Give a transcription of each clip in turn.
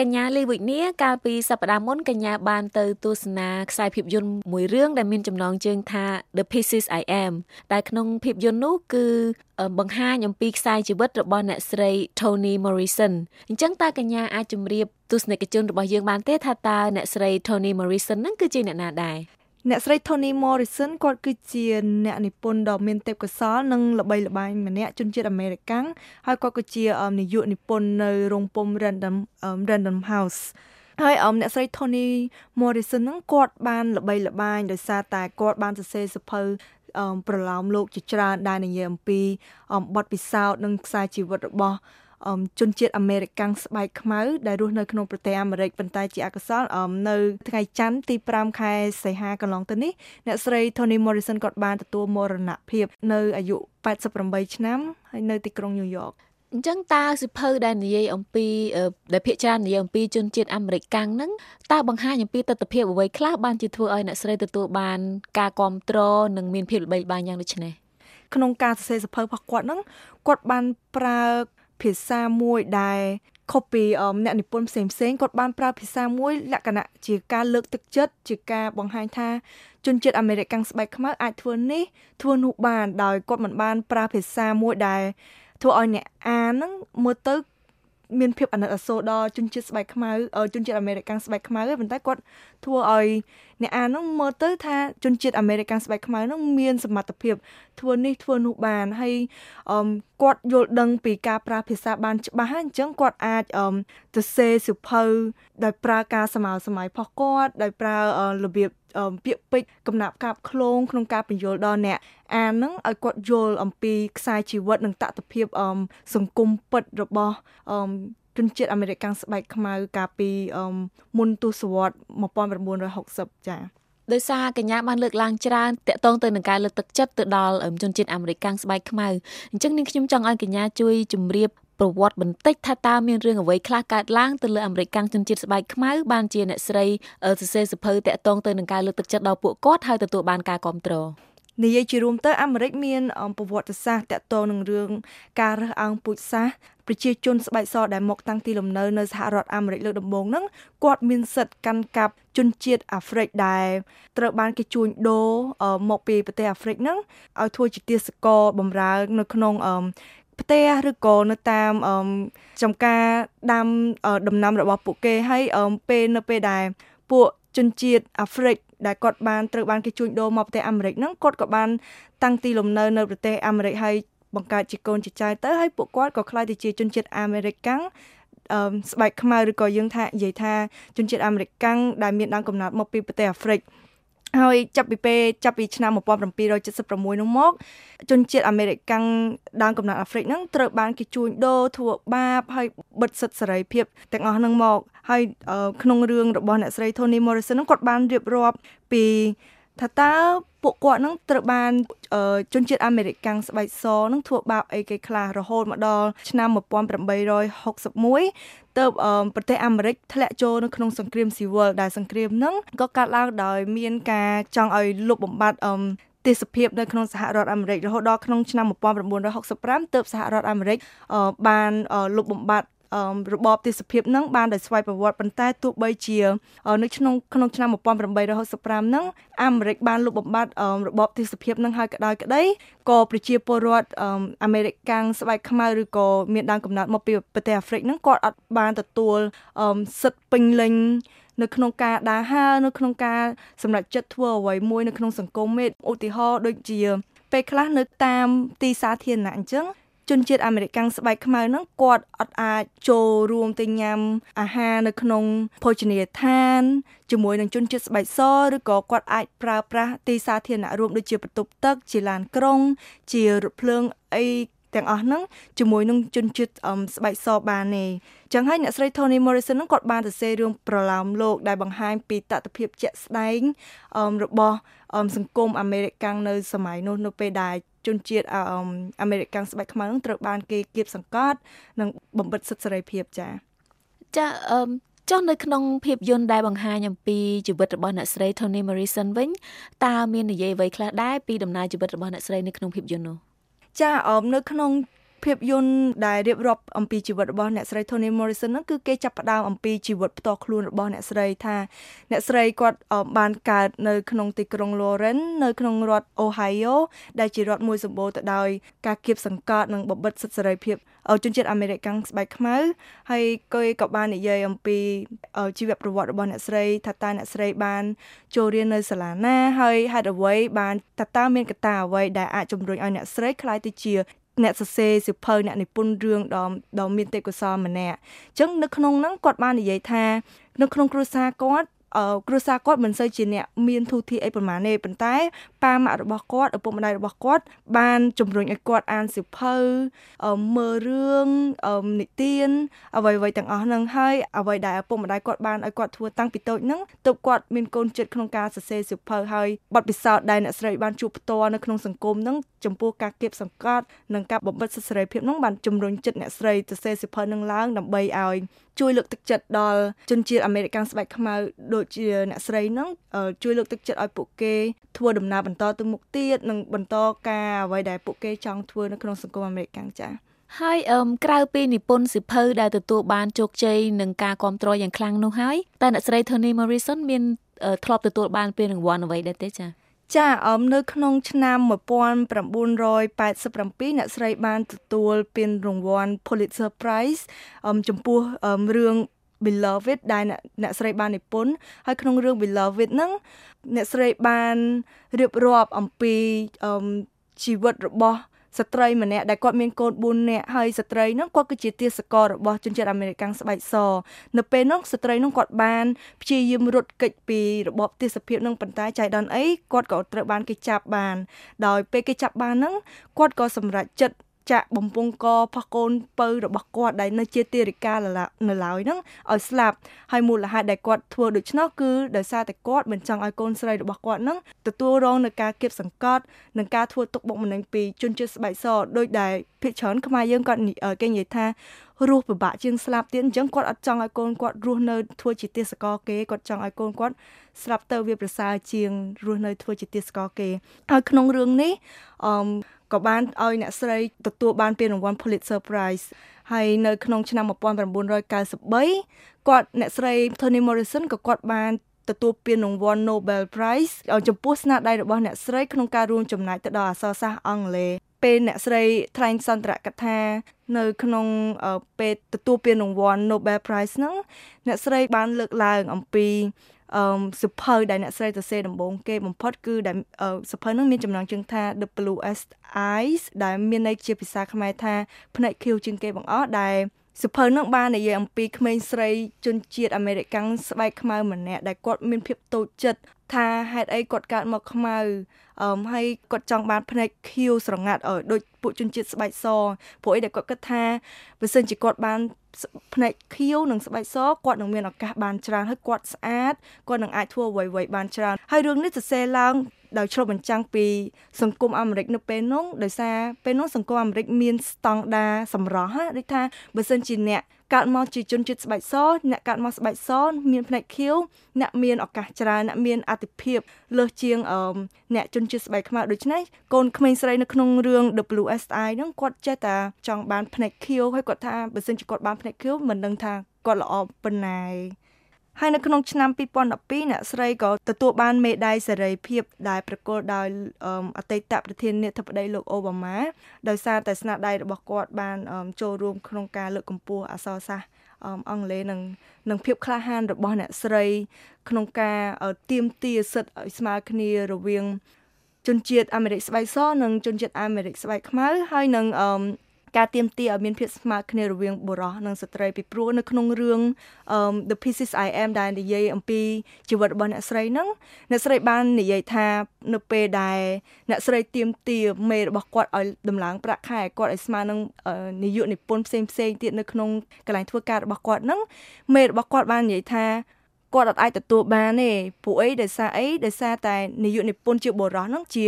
កញ្ញាលីវិជ្នាកាលពីសប្តាហ៍មុនកញ្ញាបានទៅទស្សនាខ្សែភាពយន្តមួយរឿងដែលមានចំណងជើងថា The Pieces I Am ដែលក្នុងភាពយន្តនោះគឺបង្ហាញអំពីខ្សែជីវិតរបស់អ្នកស្រី Toni Morrison អញ្ចឹងតើកញ្ញាអាចជម្រាបទស្សនិកជនរបស់យើងបានទេថាតើអ្នកស្រី Toni Morrison នឹងគឺជាអ្នកណាដែរ អ្នកស្រី Toni Morrison គាត់គឺជាអ្នកនិពន្ធដ៏មានទេពកោសល្យនិងល្បីល្បាញម្នាក់ជនជាតិអាមេរិកាំងហើយគាត់ក៏ជានាយកនិពន្ធនៅរោងពុម្ព Random Random House ហើយអមអ្នកស្រី Toni Morrison ហ្នឹងគាត់បានល្បីល្បាញដោយសារតែគាត់បានសរសេរសៀវភៅប្រឡោមលោកជាច្រើនដែលនិយាយអំពីបទពិសោធន៍និងខ្សែជីវិតរបស់ ជនជាតិអាមេរិកាំងស្បែកខ្មៅដែលរស់នៅក្នុងប្រទេសអាមេរិកប៉ុន្តែជាអកុសលនៅថ្ងៃច័ន្ទទី5ខែសីហាកន្លងទៅនេះអ្នកស្រី Toni Morrison គាត់បានទទួលមរណភាព នៅអាយុ88ឆ្នាំហើយនៅទីក្រុងញូវយ៉កអញ្ចឹងតើសិភៅដែលនិយាយអំពីដែលភាគច្រើននិយាយអំពីជនជាតិអាមេរិកកាំងហ្នឹងតើបង្ហាញអំពីទស្សនវិជ្ជាអ្វីខ្លះបានជាធ្វើឲ្យអ្នកស្រីទទួលបានការគ្រប់គ្រងនិងមានភាពល្បីល្បាញយ៉ាងដូចនេះក្នុងការសរសេរសិភៅរបស់គាត់ហ្នឹងគាត់បានប្រើ ភាសាមួយដែលខុសពីអ្នកនិពន្ធផ្សេងផ្សេងគាត់បានប្រើភាសាមួយលក្ខណៈជាការលើកទឹកចិត្តជាការបង្ហាញថាជនជាតិអាមេរិកកាំងស្បែកខ្មៅអាចធ្វើនេះធ្វើនោះបានដោយគាត់មិនបានប្រើភាសាមួយដែលធ្វើឲ្យអ្នកអានហ្នឹងមើលទៅ មានភាពអាណិតអាសូរដល់ជនជាតិស្បែកខ្មៅជនជាតិអាមេរិកស្បែកខ្មៅទេប៉ុន្តែគាត់ធ្វើឲ្យអ្នកអានហ្នឹងមើលទៅថាជនជាតិអាមេរិកស្បែកខ្មៅហ្នឹងមានសមត្ថភាពធ្វើនេះធ្វើនោះបានហើយគាត់យល់ដឹងពីការប្រើភាសាបានច្បាស់ហើយអញ្ចឹងគាត់អាចទៅសេសិភៅដោយប្រើការសម័យសម័យផុសគាត់ដោយប្រើរបៀប ពាក្យពេចន៍កំណាប់កាបឃ្លោងក្នុងការបញ្យល់ដល់អ្នកអានហ្នឹងឲ្យគាត់យល់អំពីខ្សែជីវិតនិងតថភាពសង្គមពិតរបស់ជនជាតិអាមេរិកស្បែកខ្មៅកាលពីមុនទសវត្ស1960ចា៎ដោយសារកញ្ញាបានលើកឡើងច្រើនតកតងទៅនឹងការលើកទឹកចិត្តទៅដល់ជនជាតិអាមេរិកស្បែកខ្មៅអញ្ចឹងនាងខ្ញុំចង់ឲ្យកញ្ញាជួយជម្រាប ប្រវត្តិបន្តិចថាតើមានរឿងអ្វីខ្លះកើតឡើងទៅលើអាមេរិកកាំងជនជាតិស្បែកខ្មៅបានជាអ្នកស្រីសរសេរសភៅតាក់ទងទៅនឹងការលើកទឹកចិត្តដល់ពួកគាត់ហើយទទួលបានការគ្រប់គ្រងនិយាយជារួមទៅអាមេរិកមានប្រវត្តិសាស្ត្រតាក់ទងនឹងរឿងការរើសអើងពូជសាសន៍ប្រជាជនស្បែកសដែលមកតាំងទីលំនៅនៅសហរដ្ឋអាមេរិកលើកដំបូងហ្នឹងគាត់មានសិទ្ធិកាន់កាប់ជនជាតិអាហ្វ្រិកដែលត្រូវបានគេជួញដូរមកពីប្រទេសអាហ្វ្រិកហ្នឹងឲ្យធ្វើជាទាសករបំរើនៅក្នុង ផ្ទះឬក៏នៅតាមចំការដាំដំណាំរបស់ពួកគេហើយពេលនៅពេលដែលពួកជនជាតិអាហ្វ្រិកដែលគាត់បានត្រូវបានគេជួញដូរមកប្រទេសអាមេរិកហ្នឹងគាត់ក៏បានតាំងទីលំនៅនៅប្រទេសអាមេរិកហើយបង្កើតជាកូនជាចៅទៅហើយពួកគាត់ក៏ខ្លាយទៅជាជនជាតិអាមេរិកកាំងអឺស្បែកខ្មៅឬក៏យើងថានិយាយថាជនជាតិអាមេរិកកាំងដែលមានដើមកំណើតមកពីប្រទេសអាហ្វ្រិក ហើយចាប់ពីពេលចាប់ពីឆ្នាំ1776នោះមកជនជាតិអាមេរិកកាំងដើមកំណើតអាហ្វ្រិកហ្នឹងត្រូវបានគេជួញដូរធ្វើបាបហើយបិទសិទ្ធិសេរីភាពទាំងអស់ហ្នឹងមកហើយក្នុងរឿងរបស់អ្នកស្រី Toni Morrison ហ្នឹងគាត់បានរៀបរាប់ពី ថាតើពួកគាត់នឹងត្រូវបានជនជាតិអាមេរិកកាំងស្បែកសនឹងធ្វើបាបអីគេខ្លះរហូតមកដល់ឆ្នាំ1861ទៅប្រទេសអាមេរិកធ្លាក់ចូលនៅក្នុងសង្គ្រាមស៊ីវិលដែលសង្គ្រាមហ្នឹងក៏កើតឡើងដោយមានការចង់ឲ្យលុបបំបាត់ទេសភាពនៅក្នុងសហរដ្ឋអាមេរិករហូតដល់ក្នុងឆ្នាំ1965ទើបសហរដ្ឋអាមេរិកបានលុបបំបាត់ របបទេសភាពនឹងបានដោយស្វ័យប្រវត្តិប៉ុន្តែទោះបីជានៅក្នុងក្នុងឆ្នាំ1865នឹងអាមេរិកបានលុបបំបាត់របបទេសភាពនឹងហើយក៏ដោយក្តីក៏ប្រជាពលរដ្ឋអាមេរិកកាំងស្បែកខ្មៅឬក៏មានដើមកំណើតមកពីប្រទេសអាហ្វ្រិកនឹងគាត់អត់បានទទួលសិទ្ធិពេញលេញនៅក្នុងការដើរហើរនៅក្នុងការសម្រេចចិត្តធ្វើអ្វីមួយនៅក្នុងសង្គមមេឧទាហរណ៍ដូចជាពេលខ្លះនៅតាមទីសាធារណៈអញ្ចឹង ជនជាតិអាមេរិកស្បែកខ្មៅហ្នឹងគាត់អត់អាចចូលរួមទៅញ៉ាំអាហារនៅក្នុងភោជនីយដ្ឋានជាមួយនឹងជនជាតិស្បែកសឬក៏គាត់អាចប្រើប្រាស់ទីសាធារណៈរួមដូចជាបន្ទប់ទឹកជាឡានក្រុង ជារថភ្លើងអីទាំងអស់ហ្នឹងជាមួយនឹងជនជាតិស្បែកសបានទេចឹងហើយអ្នកស្រី Toni Morrison ហ្នឹងគាត់បានសរសេររឿងប្រឡោមលោកដែលបង្ហាញពីតថភាពជាក់ស្ដែងរបស់សង្គមអាមេរិកកាំងនៅសម័យនោះនៅពេលដែល ជនជាតិអាមេរិកកាំងស្បែកខ្មៅនឹងត្រូវបានគេគៀបសង្កត់និងបំបិតសិទ្ធិសេរីភាពចា៎ចាអឺចុះនៅក្នុងភាពយន្តដែលបង្ហាញអំពីជីវិតរបស់អ្នកស្រី Toni Morrison វិញតើមាននិយាយអ្វីខ្លះដែរពីដំណើរជីវិតរបស់អ្នកស្រីនៅក្នុងភាពយន្តនោះចាអមនៅក្នុង ភាពយន្តដែលរៀបរាប់អំពីជីវិតរបស់អ្នកស្រី Toni Morrison ហ្នឹងគឺគេចាប់ផ្ដើមអំពីជីវិតផ្ទាល់ខ្លួនរបស់អ្នកស្រីថាអ្នកស្រីគាត់បានកើតនៅក្នុងទីក្រុង Lawrence នៅក្នុងរដ្ឋ Ohio ដែលជារដ្ឋមួយសម្បូរទៅដោយការគៀបសង្កត់និងបបិទសិទ្ធិសេរីភាពជនជាតិអាមេរិកស្បែកខ្មៅហើយគេក៏បាននិយាយអំពីជីវប្រវត្តិរបស់អ្នកស្រីថាតើអ្នកស្រីបានចូលរៀននៅសាលាណាហើយហេតុអ្វីបានតើតើមានកត្តាអ្វីដែលអាចជំរុញឲ្យអ្នកស្រីក្លាយទៅជា អ្នកសរសេរសិភៅអ្នកនិពន្ធរឿងដ៏ដ៏មានទេពកោសល្យម្នាក់អញ្ចឹងនៅក្នុងហ្នឹងគាត់បាននិយាយថានៅក្នុងគ្រួសារគាត់ គ្រួសារគាត់មិនសូវជាអ្នកមានធូរធារអីប្រហែលទេប៉ុន្តែប៉ាម៉ាក់របស់គាត់ឪពុកម្ដាយរបស់គាត់ បានជំរុញឲ្យគាត់អានសៀវភៅមើលរឿងនិទានអ្វីៗទាំងអស់ហ្នឹងហើយអ្វីដែលឪពុកម្ដាយគាត់បានឲ្យគាត់ធ្វើតាំងពីតូចហ្នឹងទើបគាត់មានកូនចិត្តក្នុងការសរសេរសៀវភៅហើយបទពិសោធន៍ដែលអ្នកស្រីបានជួបផ្ទាល់នៅក្នុងសង្គមហ្នឹងចំពោះការគៀបសង្កត់និងការបំបិទសិទ្ធិសេរីភាពហ្នឹងបានជំរុញចិត្តអ្នកស្រីសរសេរសៀវភៅហ្នឹងឡើងដើម្បីឲ្យ ជួយលើកទឹកចិត្តដល់ជនជាតិអាមេរិកស្បែកខ្មៅដូចជាអ្នកស្រីហ្នឹងជួយលើកទឹកចិត្តឲ្យពួកគេធ្វើដំណើរបន្តទៅមុខទៀតនិងបន្តការអ្វីដែលពួកគេចង់ធ្វើនៅក្នុងសង្គមអាមេរិកចា៎ហើយអឹមក្រៅពីនិពន្ធសិភៅដែលទទួលបានជោគជ័យនិងការគ្រប់គ្រងយ៉ាងខ្លាំងនោះហើយតើអ្នកស្រី Toni Morrison មានធ្លាប់ទទួលបានពានរង្វាន់អ្វីដែរទេចា៎ ចាអមនៅក្នុងឆ្នាំ1987អ្នកស្រីបានទទួលពានរង្វាន់ Pulitzer Prize អមចំពោះរឿង Beloved ដែលអ្នកស្រីបាននិពន្ធហើយក្នុងរឿង Beloved ហ្នឹងអ្នកស្រីបានរៀបរាប់អំពីជីវិតរបស់ ស្ត្រីម្នាក់ដែលគាត់មានកូន4នាក់ហើយស្ត្រីហ្នឹងគាត់គឺជាទាសកររបស់ជនជាតិអាមេរិកស្បែកសនៅពេលនោះស្ត្រីហ្នឹងគាត់បានព្យាយាមរត់គេចពីរបបទាសភាពហ្នឹងប៉ុន្តែចៃដន្យអីគាត់ក៏ត្រូវបានគេចាប់បាន ដោយពេលគេចាប់បានហ្នឹងគាត់ក៏សម្រេចចិត្ត ចាក់បំពង់កផោះកូនពៅរបស់គាត់ដែលនៅជាទារិកានៅឡើយហ្នឹងឲ្យស្លាប់ហើយមូលហេតុដែលគាត់ធ្វើដូច្នោះគឺដោយសារតែគាត់មិនចង់ឲ្យកូនស្រីរបស់គាត់ហ្នឹងទទួលរងនឹងការគៀបសង្កត់និងការធ្វើទុកបុកម្នេញពីជនជាតិស្បែកសដោយដែលភិកច្រើនខ្មែរយើងគាត់គេនិយាយថារស់ពិបាកជាងស្លាប់ទៀតអញ្ចឹងគាត់អត់ចង់ឲ្យកូនគាត់រស់នៅធ្វើជាទេសកលគេគាត់ចង់ឲ្យកូនគាត់ស្លាប់ទៅវាប្រសើរជាងរស់នៅធ្វើជាទេសកលគេហើយក្នុងរឿងនេះអឺ ក៏បានឲ្យអ្នកស្រីទទួលបានពានរង្វាន់ Pulitzer Prize ហើយនៅក្នុងឆ្នាំ1993គាត់អ្នកស្រី Toni Morrison ក៏គាត់បានទទួលពានរង្វាន់ Nobel Prize ចំពោះស្នាដៃរបស់អ្នកស្រីក្នុងការរួមចំណែកទៅដល់អក្សរសាស្ត្រអង់គ្លេសពេលអ្នកស្រីថ្លែងសន្ទរកថានៅក្នុងពេលទទួលពានរង្វាន់ Nobel Prize ហ្នឹងអ្នកស្រីបានលើកឡើងអំពី អឺសុភៅដែលអ្នកស្រីសរសេរដំបូងគេបំផុតគឺដែលសុភៅនោះមានចំណងជើងថា The Bluest Eyes ដែលមានន័យជាភាសាខ្មែរថាភ្នែកខៀវជាងគេបង្អស់ដែល សុភៅនឹងបាននិយាយអំពីក្មេងស្រីជនជាតិអាមេរិកាំងស្បែកខ្មៅម្នាក់ដែលគាត់មានភាពតូចចិត្តថាហេតុអីគាត់កើតមកខ្មៅអឺហើយគាត់ចង់បានភ្នែកខៀវស្រងាត់ឲ្យដូចពួកជនជាតិស្បែកសព្រោះអីដែលគាត់គិតថាបើសិនជាគាត់បានភ្នែកខៀវនិងស្បែកសគាត់នឹងមានឱកាសបានច្រើនហើយគាត់ស្អាតគាត់នឹងអាចធ្វើអ្វីៗបានច្រើនហើយរឿងនេះសរសេរឡើង ដោយឆ្លុះបញ្ចាំងពីសង្គមអាមេរិកនៅពេលនោះដោយសារពេលនោះសង្គមអាមេរិកមានស្តង់ដារសម្រស់ណាដូចថាបើសិនជាអ្នកកើតមកជាជនជាតិស្បែកសអ្នកកើតមកស្បែកសមានភ្នែកខៀវអ្នកមានឱកាសច្រើនអ្នកមានអតិភិបលើសជាងអ្នកជនជាតិស្បែកខ្មៅដូច្នេះកូនក្មេងស្រីនៅក្នុងរឿង WSI ហ្នឹងគាត់ចេះតែចង់បានភ្នែកខៀវហើយគាត់ថាបើសិនជាគាត់បានភ្នែកខៀវមិនដឹងថាគាត់ល្អប៉ុណ្ណា ហើយនៅក្នុងឆ្នាំ2012អ្នកស្រីក៏ទទួលបានមេដាយសេរីភាពដែលប្រគល់ដោយអតីតប្រធានាធិបតីលោកអូបាម៉ាដោយសារតែស្នាដៃរបស់គាត់បានចូលរួមក្នុងការលើកកម្ពស់អក្សរសាស្ត្រអង់គ្លេសនិងនិងភាពក្លាហានរបស់អ្នកស្រី ក្នុងការទៀមទាសិទ្ធិឲ្យស្មើគ្នារវាងជនជាតិអាមេរិកស្បែកសនិងជនជាតិអាមេរិកស្បែកខ្មៅហើយនឹង ការទៀមទាឲ្យមានភាពស្មើគ្នារវាងបុរសនិងស្ត្រីពីព្រោះនៅក្នុងរឿង The Pieces I Am ដែលនិយាយអំពីជីវិតរបស់អ្នកស្រីហ្នឹងអ្នកស្រីបាននិយាយថានៅពេលដែលអ្នកស្រីទៀមទាមេរបស់គាត់ឲ្យដំឡើងប្រាក់ខែគាត់ឲ្យស្មើនឹងនាយកនិពន្ធផ្សេងផ្សេងទៀតនៅក្នុងកន្លែងធ្វើការរបស់គាត់ហ្នឹងមេរបស់គាត់បាននិយាយថា គាត់អត់អាចទទួលបានទេព្រោះអីដោយសារអីដោយសារតែនាយកនិពន្ធជាបុរសហ្នឹងជា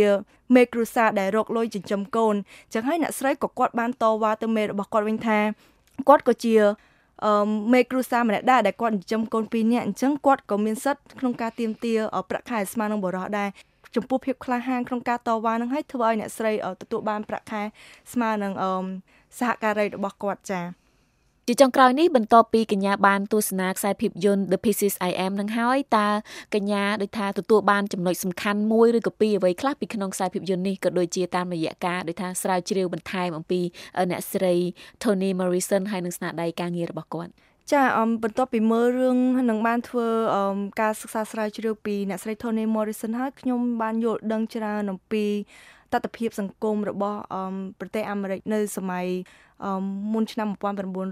មេគ្រួសារដែលរកលុយចិញ្ចឹមកូនអញ្ចឹងហើយអ្នកស្រីក៏គាត់បានតវ៉ាទៅមេរបស់គាត់វិញថាគាត់ក៏ជាអឺមេគ្រួសារម្នាក់ដែរដែលគាត់ចិញ្ចឹមកូនពីរនាក់អញ្ចឹងគាត់ក៏មានសិទ្ធិក្នុងការទៀមទាប្រាក់ខែស្មើនឹងបុរសដែរចំពោះភាពក្លាហានក្នុងការតវ៉ានឹងឲ្យធ្វើឲ្យអ្នកស្រីទទួលបានប្រាក់ខែស្មើនឹងអឺសហការីរបស់គាត់ចា៎ ជាចុងក្រោយនេះបន្ទាប់ពីកញ្ញាបានទស្សនាខ្សែភាពយន្ត The Pieces I Am នឹងហើយតើកញ្ញាដូចថាទទួលបានចំណុចសំខាន់មួយឬក៏ពីរអ្វីខ្លះពីក្នុងខ្សែភាពយន្តនេះក៏ដូចជាតាមរយៈការដូចថាស្រាវជ្រាវបន្ថែមអំពីអ្នកស្រី Toni Morrison ហើយនឹងស្នាដៃការងាររបស់គាត់ចាអមបន្ទាប់ពីមើលរឿងនឹងបានធ្វើអមការសិក្សាស្រាវជ្រាវពីអ្នកស្រី Toni Morrison ហើយខ្ញុំបានយល់ដឹងច្រើនអំពីតតិភាពសង្គមរបស់អមប្រទេសអាមេរិកនៅសម័យអ មមុនឆ្នាំ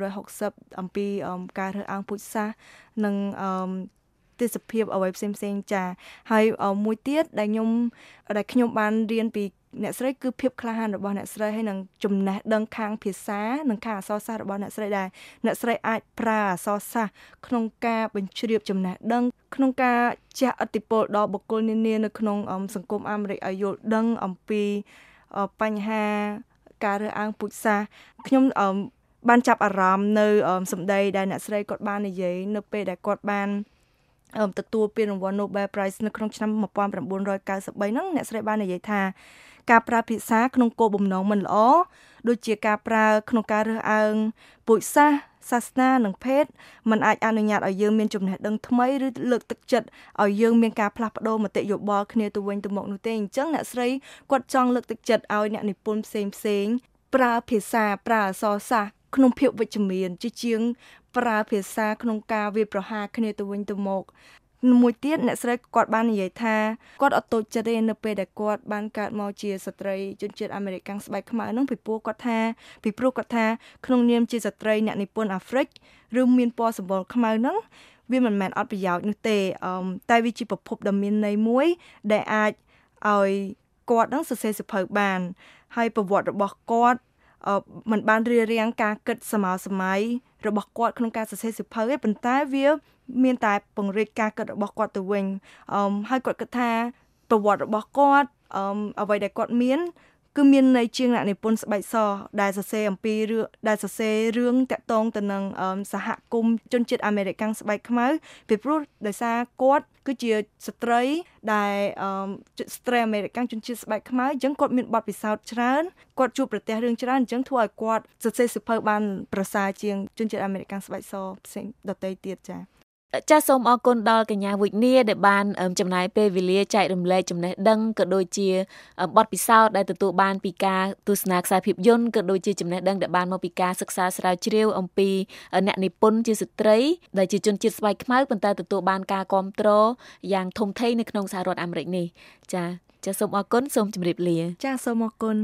1960អំពីអមការរើសអើងពូជសាសន៍និងអមទេសភាពអ្វីផ្សេងផ្សេងចាហើយមួយទៀតដែលខ្ញុំដែលខ្ញុំបានរៀនពីអ្នកស្រីគឺភាពក្លាហានរបស់អ្នកស្រីហើយនឹងចំណេះដឹងខាងភាសានិងខាងអក្សរសាស្ត្ររបស់អ្នកស្រីដែរអ្នកស្រីអាចប្រើអក្សរសាស្ត្រក្នុងការបញ្ជ្រាបចំណេះដឹង ក្នុងការជះឥទ្ធិពលដល់បុគ្គលនានានៅក្នុងសង្គមអាមេរិកឲ្យយល់ដឹងអំពីបញ្ហា ការរើសអើងពូជសាសន៍ខ្ញុំបានចាប់អារម្មណ៍នៅសម្ដីដែលអ្នកស្រីគាត់បាននិយាយនៅពេលដែលគាត់បានទទួលពានរង្វាន់ Nobel Prize នៅក្នុងឆ្នាំ1993ហ្នឹងអ្នកស្រីបាននិយាយថាការប្រើភាសាក្នុងគោលបំណងមិនល្អដូចជាការប្រើក្នុងការរើសអើងពូជសាសន៍ សាសនានិងភេទมันអាចអនុញ្ញាតឲ្យយើងមានចំណេះដឹងថ្មីឬលើកទឹកចិត្តឲ្យយើងមានការផ្លាស់ប្ដូរមតិយោបល់គ្នាទៅវិញទៅមកនោះទេអញ្ចឹងអ្នកស្រីគាត់ចង់លើកទឹកចិត្តឲ្យអ្នកនិពន្ធផ្សេងផ្សេងប្រើភាសាប្រើអក្សរសាស្ត្រក្នុងភាពវិជ្ជមានជាជាង ប្រើភាសាក្នុងការវាប្រហារគ្នាទៅវិញទៅមក មួយទៀតអ្នកស្រីគាត់បាននិយាយថាគាត់អត់តូចចិត្តទេនៅពេលដែលគាត់បានកើតមកជាស្ត្រីជនជាតិអាមេរិកស្បែកខ្មៅហ្នឹងពីព្រោះគាត់ថាពីព្រោះគាត់ថាក្នុងនាមជាស្ត្រីអ្នកនិពន្ធអាហ្វ្រិកឬមានពណ៌សម្បុរខ្មៅហ្នឹងវាមិនមែនអត់ប្រយោជន៍នោះទេអឺតែវាជាប្រភពដ៏មានន័យមួយ ដែលអាចឲ្យគាត់នឹងសរសេរសភៅបាន ហើយប្រវត្តិរបស់គាត់ มันបានរៀបរៀងការគិតសម័យសម័យរបស់គាត់ក្នុងការសរសេរសៀវភៅឯប៉ុន្តែវាមានតែពង្រីកការគិតរបស់គាត់ទៅវិញអឺហើយគាត់គិតថាប្រវត្តិរបស់គាត់អឺអ្វីដែលគាត់មានគឺមានន័យជាងអ្នកនិពន្ធស្បែកសដែលសរសេរអំពីរឿងដែលសរសេររឿងតាក់ទងទៅនឹងសហគមន៍ជនជាតិអាមេរិកស្បែកខ្មៅពីព្រោះដោយសារគាត់ គឺជាស្ត្រីដែលស្ត្រីអាមេរិកជនជាតិស្បែកខ្មៅអញ្ចឹងគាត់មានបទពិសោធន៍ច្រើនគាត់ជួបប្រទះរឿងច្រើនអញ្ចឹងធ្វើឲ្យគាត់សរសេរសៀវភៅបានប្រសើរជាងជនជាតិអាមេរិកស្បែកសផ្សេងដទៃទៀតចា៎ ចាសសូមអរគុណដល់កញ្ញាវិជ្ញាដែលបានចំណាយពេលវេលាចែករំលែកចំណេះដឹងក៏ដូចជាបទពិសោធន៍ដែលទទួលបានពីការទស្សនាខ្សែភាពយន្តក៏ដូចជាចំណេះដឹងដែលបានមកពីការសិក្សាស្រាវជ្រាវអំពីអ្នកនិពន្ធជាស្ត្រីដែលជាជនជាតិស្បែកខ្មៅប៉ុន្តែទទួលបានការគ្រប់គ្រងយ៉ាងធំធេងនៅក្នុងសហរដ្ឋអាមេរិកនេះចាចាសូមអរគុណសូមជម្រាបលា ចាសូមអរគុណ